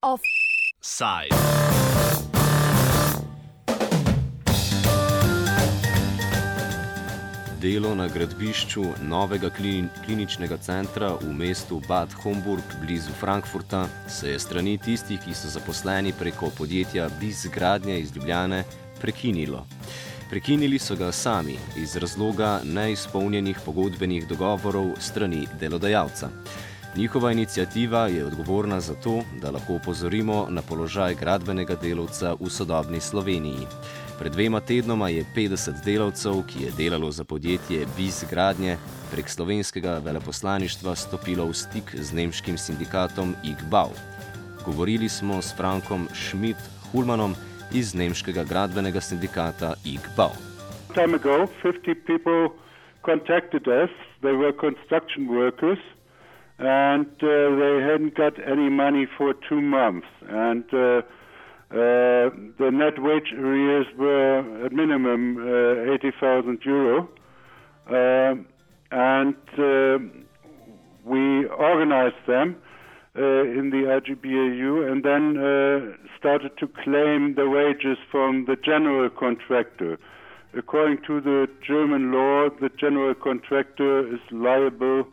Offside. Delo na gradbišču novega klin kliničnega centra v mestu Bad Homburg blizu Frankfurta se je strani tistih, ki so zaposleni preko podjetja Biz Gradnje iz Ljubljane, prekinilo. Prekinili so ga sami iz razloga neizpolnjenih pogodbenih dogovorov strani delodajalca. Njihova inicijativa je odgovorna za to, da lahko upozorimo na položaj gradbenega delavca v sodobni Sloveniji. Pred dvema tednoma je 50 delavcev, ki je delalo za podjetje Biz Gradnje, prek slovenskega veleposlaništva stopilo v stik z nemškim sindikatom IGBAU. Govorili smo s Frankom Schmidt-Hulmanom iz nemškega gradbenega sindikata IGBAU. time ago, 50 people contacted us. They were construction workers, and uh, they hadn't got any money for two months. And uh, uh, the net wage arrears were at minimum uh, 80,000 euro. Um and uh, we organized them in the IGBAU and then uh, started to claim the wages from the general contractor. According to the German law, the general contractor is liable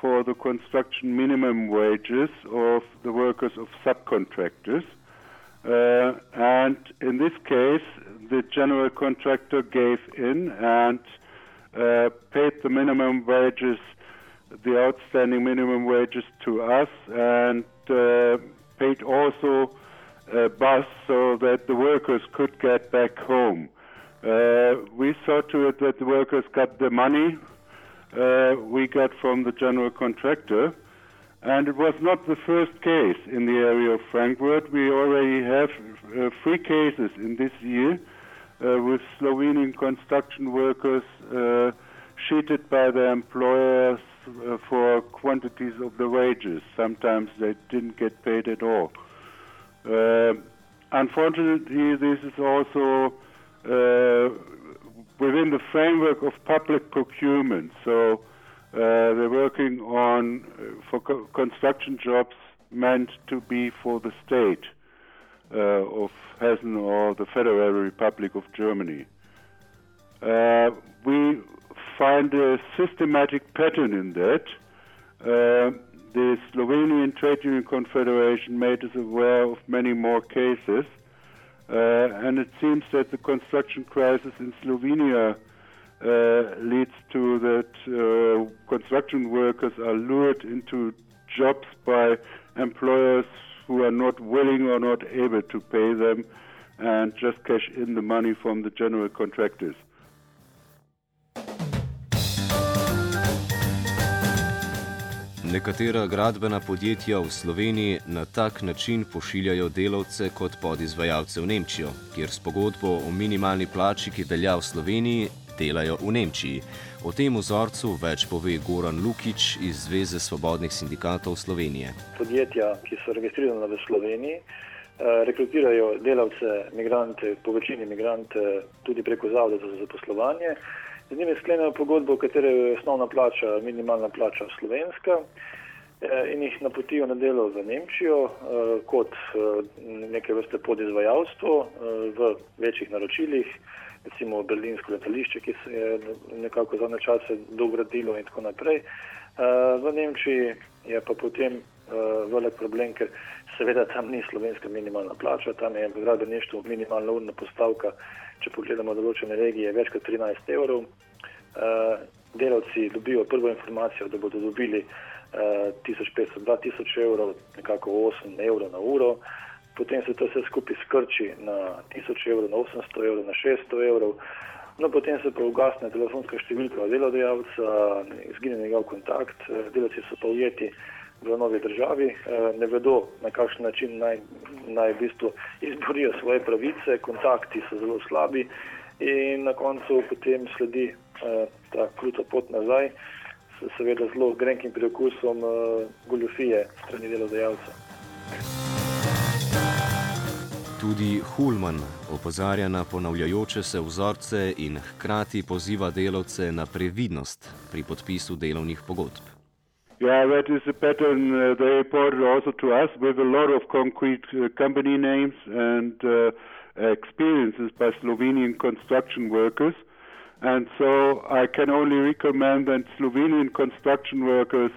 for the construction minimum wages of the workers of subcontractors. Uh, and in this case, the general contractor gave in and uh, paid the minimum wages, the outstanding minimum wages to us, and uh, paid also a bus so that the workers could get back home. Uh, we saw to it that the workers got the money uh, we got from the general contractor. And it was not the first case in the area of Frankfurt. We already have uh, three cases in this year uh, with Slovenian construction workers uh, cheated by their employers uh, for quantities of the wages. Sometimes they didn't get paid at all. Uh, unfortunately, this is also uh, within the framework of public procurement. So uh, they're working on uh, for co- construction jobs meant to be for the state of Hessen or the Federal Republic of Germany. We find a systematic pattern in that. Uh, the Slovenian Trade Union Confederation made us aware of many more cases, uh, and it seems that the construction crisis in Slovenia uh, leads to that uh, construction workers are lured into jobs by employers who are not willing or not able to pay them and just cash in the money from the general contractors. Nekatera gradbena podjetja v Sloveniji na tak način pošiljajo delavce kot podizvajalce v Nemčijo, kjer s pogodbo o minimalni plači, ki velja v Sloveniji, delajo v Nemčiji. O tem vzorcu več pove Goran Lukič iz Zveze svobodnih sindikatov Slovenije. podjetja, ki so registrirana v Sloveniji, eh, rekrutirajo delavce, migrante, po večini migrante tudi preko Zavoda za zaposlovanje. Z njimi sklenejo pogodbo, v kateri je osnovna plača, minimalna plača slovenska eh, in jih napotijo na delo v Nemčijo eh, kot eh, neke vrste podizvajalstvo v večjih naročilih, recimo berlinsko letališče, ki se je nekako za čase dogradilo in tako naprej. V Nemčiji je pa potem velik problem, ker seveda tam ni slovenska minimalna plača, tam je v gradbeništvu minimalna urna postavka, če pogledamo določene regije, več kot 13 evrov. Uh, delavci dobijo prvo informacijo, da bodo dobili uh, 1500-2000 evrov, nekako 8 evrov na uro, potem se to vse skupaj skrči na 1000 evrov, na 800 evrov, na 600 evrov. No, potem se pa ugasne telefonska številka delodajalca, izgine njegov kontakt, eh, delavci so pa ujeti v novi državi, eh, ne vedo, na kakšen način naj, naj v bistvu izborijo svoje pravice, kontakti so zelo slabi in na koncu potem sledi eh, ta kruta pot nazaj, s seveda zelo grenkim priokusom goljofije strani delodajalca. Tu Tudi Hulman opozarja na ponavljajoče se vzorce in hkrati poziva delavce na previdnost pri podpisu delovnih pogodb. Yeah, that is a pattern uh, they reported also to us with a lot of concrete uh, company names and uh, experiences by Slovenian construction workers. And so I can only recommend that Slovenian construction workers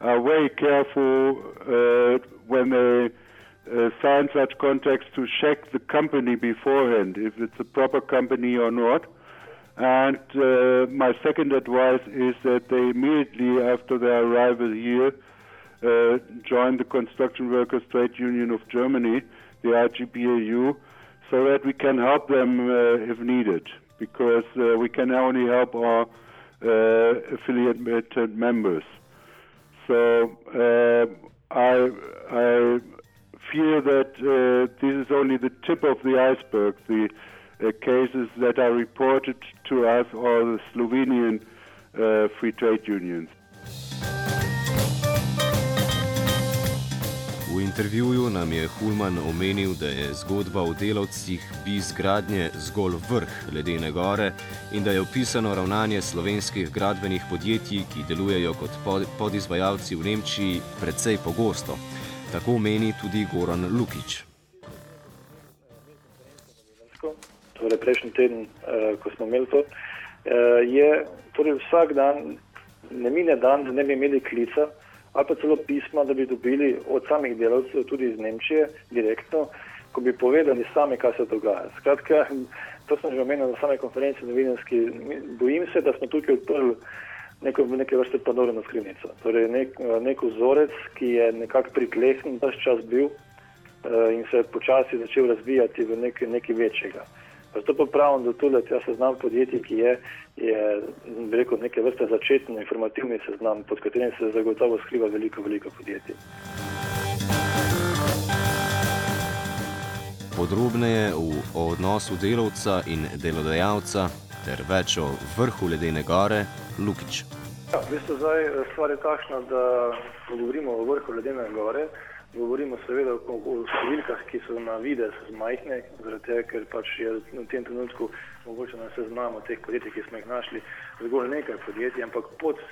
are very careful uh, when they uh, sign such contracts to check the company beforehand, if it's a proper company or not. And uh, my second advice is that they immediately after their arrival here uh, join the Construction Workers Trade Union of Germany, the IGPAU, so that we can help them uh, if needed, because uh, we can only help our uh, affiliated members. So uh, I, I fear that uh, this is only the tip of the iceberg. The uh, cases that are reported to us are the Slovenian uh, free trade unions. V intervjuju nam je Hulman omenil, da je zgodba o delavcih bi zgradnje zgolj vrh ledene gore in da je opisano ravnanje slovenskih gradbenih podjetij, ki delujejo kot podizvajalci v Nemčiji, precej pogosto. Tako meni tudi Goran Lukič. Torej, prejšnji teden, uh, ko smo imeli to, uh, je torej vsak dan, ne mine dan, da ne bi imeli klica ali pa celo pisma, da bi dobili od samih delavcev, tudi iz Nemčije, direktno, ko bi povedali sami, kaj se dogaja. Skratka, to sem že omenil na same konferenci novinarski. Bojim se, da smo tukaj odprli neko, neke vrste pandorino skrinjico. Torej, nek, nek vzorec, ki je nekako pritlehen, da čas bil uh, in se je počasi začel razvijati v nekaj večjega. Zato pa pravim, da tudi ta seznam podjetij, ki je, je rekel, neke vrste začetni informativni seznam, pod katerim se zagotovo skriva veliko, veliko podjetij. Podrobneje o odnosu delavca in delodajalca ter več o vrhu ledene gore Lukič. Ja, v bistvu zdaj stvar je takšna, da govorimo o vrhu ledene gore. Govorimo seveda o, o številkah, ki so na videz majhne, zaradi tega, ker pač je v tem trenutku mogoče na seznamu teh podjetij, ki smo jih našli, zgolj nekaj podjetij, ampak pod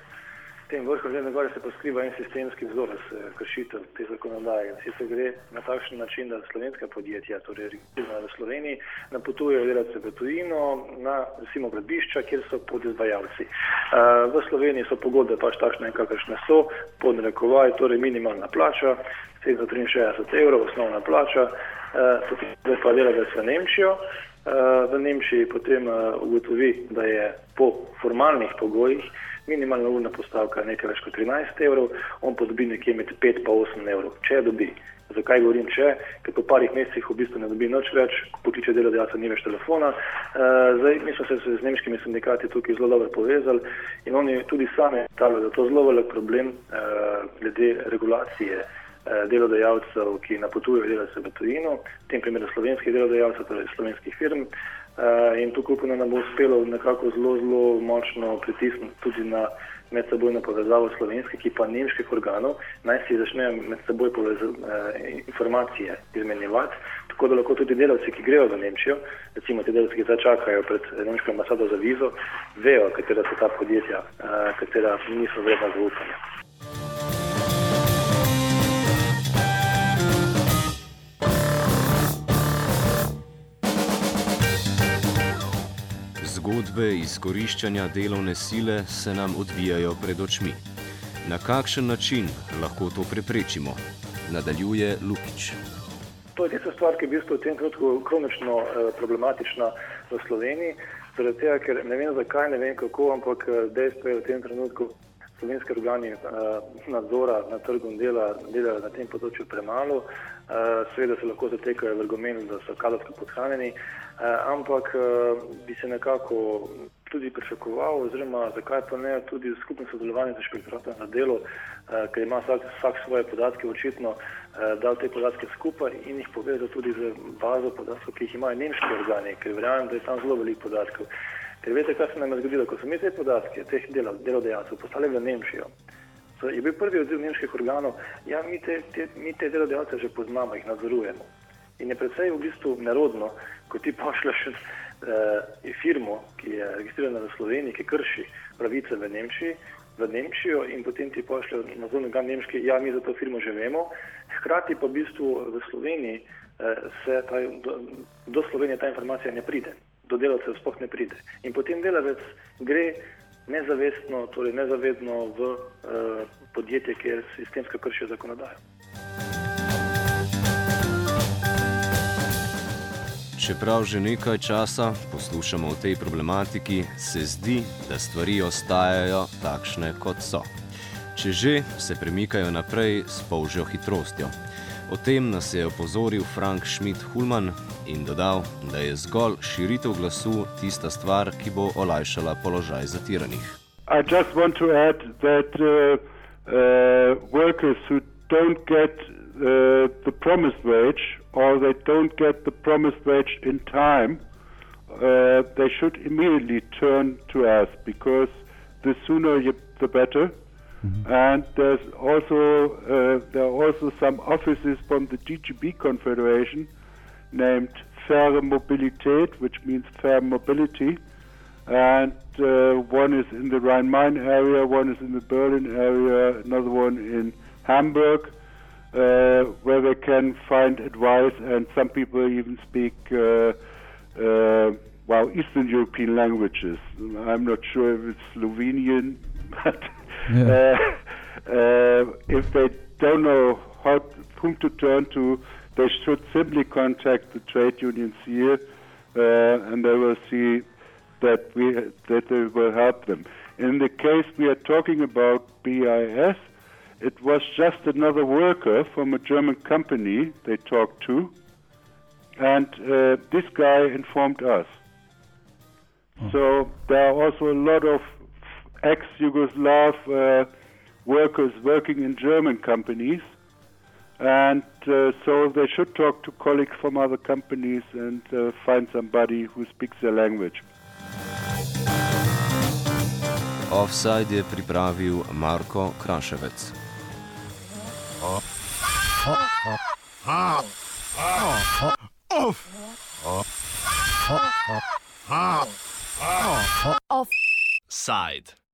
tem vrhom ledene gore se pa skriva en sistemski vzorec kršitev te zakonodaje. Sicer gre na takšen način, da slovenska podjetja, torej registrirana v Sloveniji, napotujejo delavce v tujino na recimo gradbišča, kjer so podizvajalci. V Sloveniji so pogodbe pač takšne, kakršne so, pod narekovaj, torej minimalna plača, 763 evrov, osnovna plača, potem pa delavec v Nemčijo. V Nemčiji potem ugotovi, da je po formalnih pogojih minimalna urna postavka nekaj več kot 13 evrov, on pa dobi nekje med 5 in 8 evrov, če dobi. Zakaj govorim če? Ker po parih mesecih v bistvu ne dobi nič več, pokliče delodajalca, ni več telefona. Uh, zdaj, mi smo se z nemškimi sindikati tukaj zelo dobro povezali in oni tudi sami stavljajo, da je to zelo velik problem uh, glede regulacije uh, delodajalcev, ki napotujejo delavce v tujino, v tem primeru slovenskih delodajalcev, torej slovenskih firm. Uh, in tukaj upam, da nam bo uspelo nekako zelo, zelo močno pritisniti tudi na medsebojno povezavo slovenskih, ki pa nemških organov, naj si začnejo med seboj povez, uh, informacije izmenjevati, tako da lahko tudi delavci, ki grejo v Nemčijo, recimo te delavci, ki zdaj čakajo pred nemško ambasado za vizo, vejo, katera so ta podjetja, uh, katera niso vredna zaupanja. Zgodbe izkoriščanja delovne sile se nam odvijajo pred očmi. Na kakšen način lahko to preprečimo? Nadaljuje Lukič. To je tista stvar, ki je v bistvu v tem trenutku kronično eh, problematična v Sloveniji. Zaradi tega, ker ne vem zakaj, ne vem kako, ampak dejstvo je v tem trenutku slovenski organi eh, nadzora na trgu dela delajo na tem področju premalo. Eh, seveda se lahko zatekajo v argument, da so kadrovsko podhranjeni. Eh, ampak eh, bi se nekako tudi pričakoval, oziroma zakaj pa ne tudi skupno sodelovanje z inšpektoratom za delo, eh, ker ima vsak, vsak svoje podatke očitno, da te podatke skupaj in jih povezal tudi z bazo podatkov, ki jih imajo nemški organi, ker verjamem, da je tam zelo veliko podatkov. Ker veste, kaj se nam je zgodilo, ko so mi te podatke, teh delodajalcev, poslali v Nemčijo. Je bil prvi odziv nemških organov, ja, mi te, te, mi te delodajalce že poznamo, jih nadzorujemo. In je predvsej v bistvu nerodno, ko ti pošlješ uh, firmo, ki je registrirana v Sloveniji, ki krši pravice v Nemčiji, v Nemčijo in potem ti pošljejo na zunaj nemški, ja, mi za to firmo že vemo. Hkrati pa v bistvu v Sloveniji uh, se ta, do, do Slovenije ta informacija ne pride, do delavcev sploh ne pride. In potem delavec gre nezavestno, torej nezavedno v uh, podjetje, kjer sistemsko kršijo zakonodajo. Čeprav že nekaj časa poslušamo o tej problematiki, se zdi, da stvari ostajajo takšne, kot so. Če že, se premikajo naprej s polžjo hitrostjo. O tem nas je opozoril Frank Schmidt-Hulman in dodal, da je zgolj širitev glasu tista stvar, ki bo olajšala položaj zatiranih. I just want to add that uh, uh, workers who don't get uh, the promised wage or they don't get the promised wage in time, uh, they should immediately turn to us because the sooner you, the better. Mm-hmm. And there's also uh, there are also some offices from the DGB Confederation named Faire Mobilität, which means fair mobility, and uh, one is in the Rhine-Main area, one is in the Berlin area, another one in Hamburg, uh, where they can find advice, and some people even speak. Uh, uh well, Eastern European languages. I'm not sure if it's Slovenian, but yeah. Uh, uh, if they don't know how whom to turn to, they should simply contact the trade unions here, uh, and they will see that we that they will help them. In the case we are talking about BIS, it was just another worker from a German company they talked to, and uh, this guy informed us. Oh. So there are also a lot of ex-Yugoslav uh, workers working in German companies, and uh, so they should talk to colleagues from other companies and uh, find somebody who speaks their language. Offside je pripravil Marko Kraševec. Offside.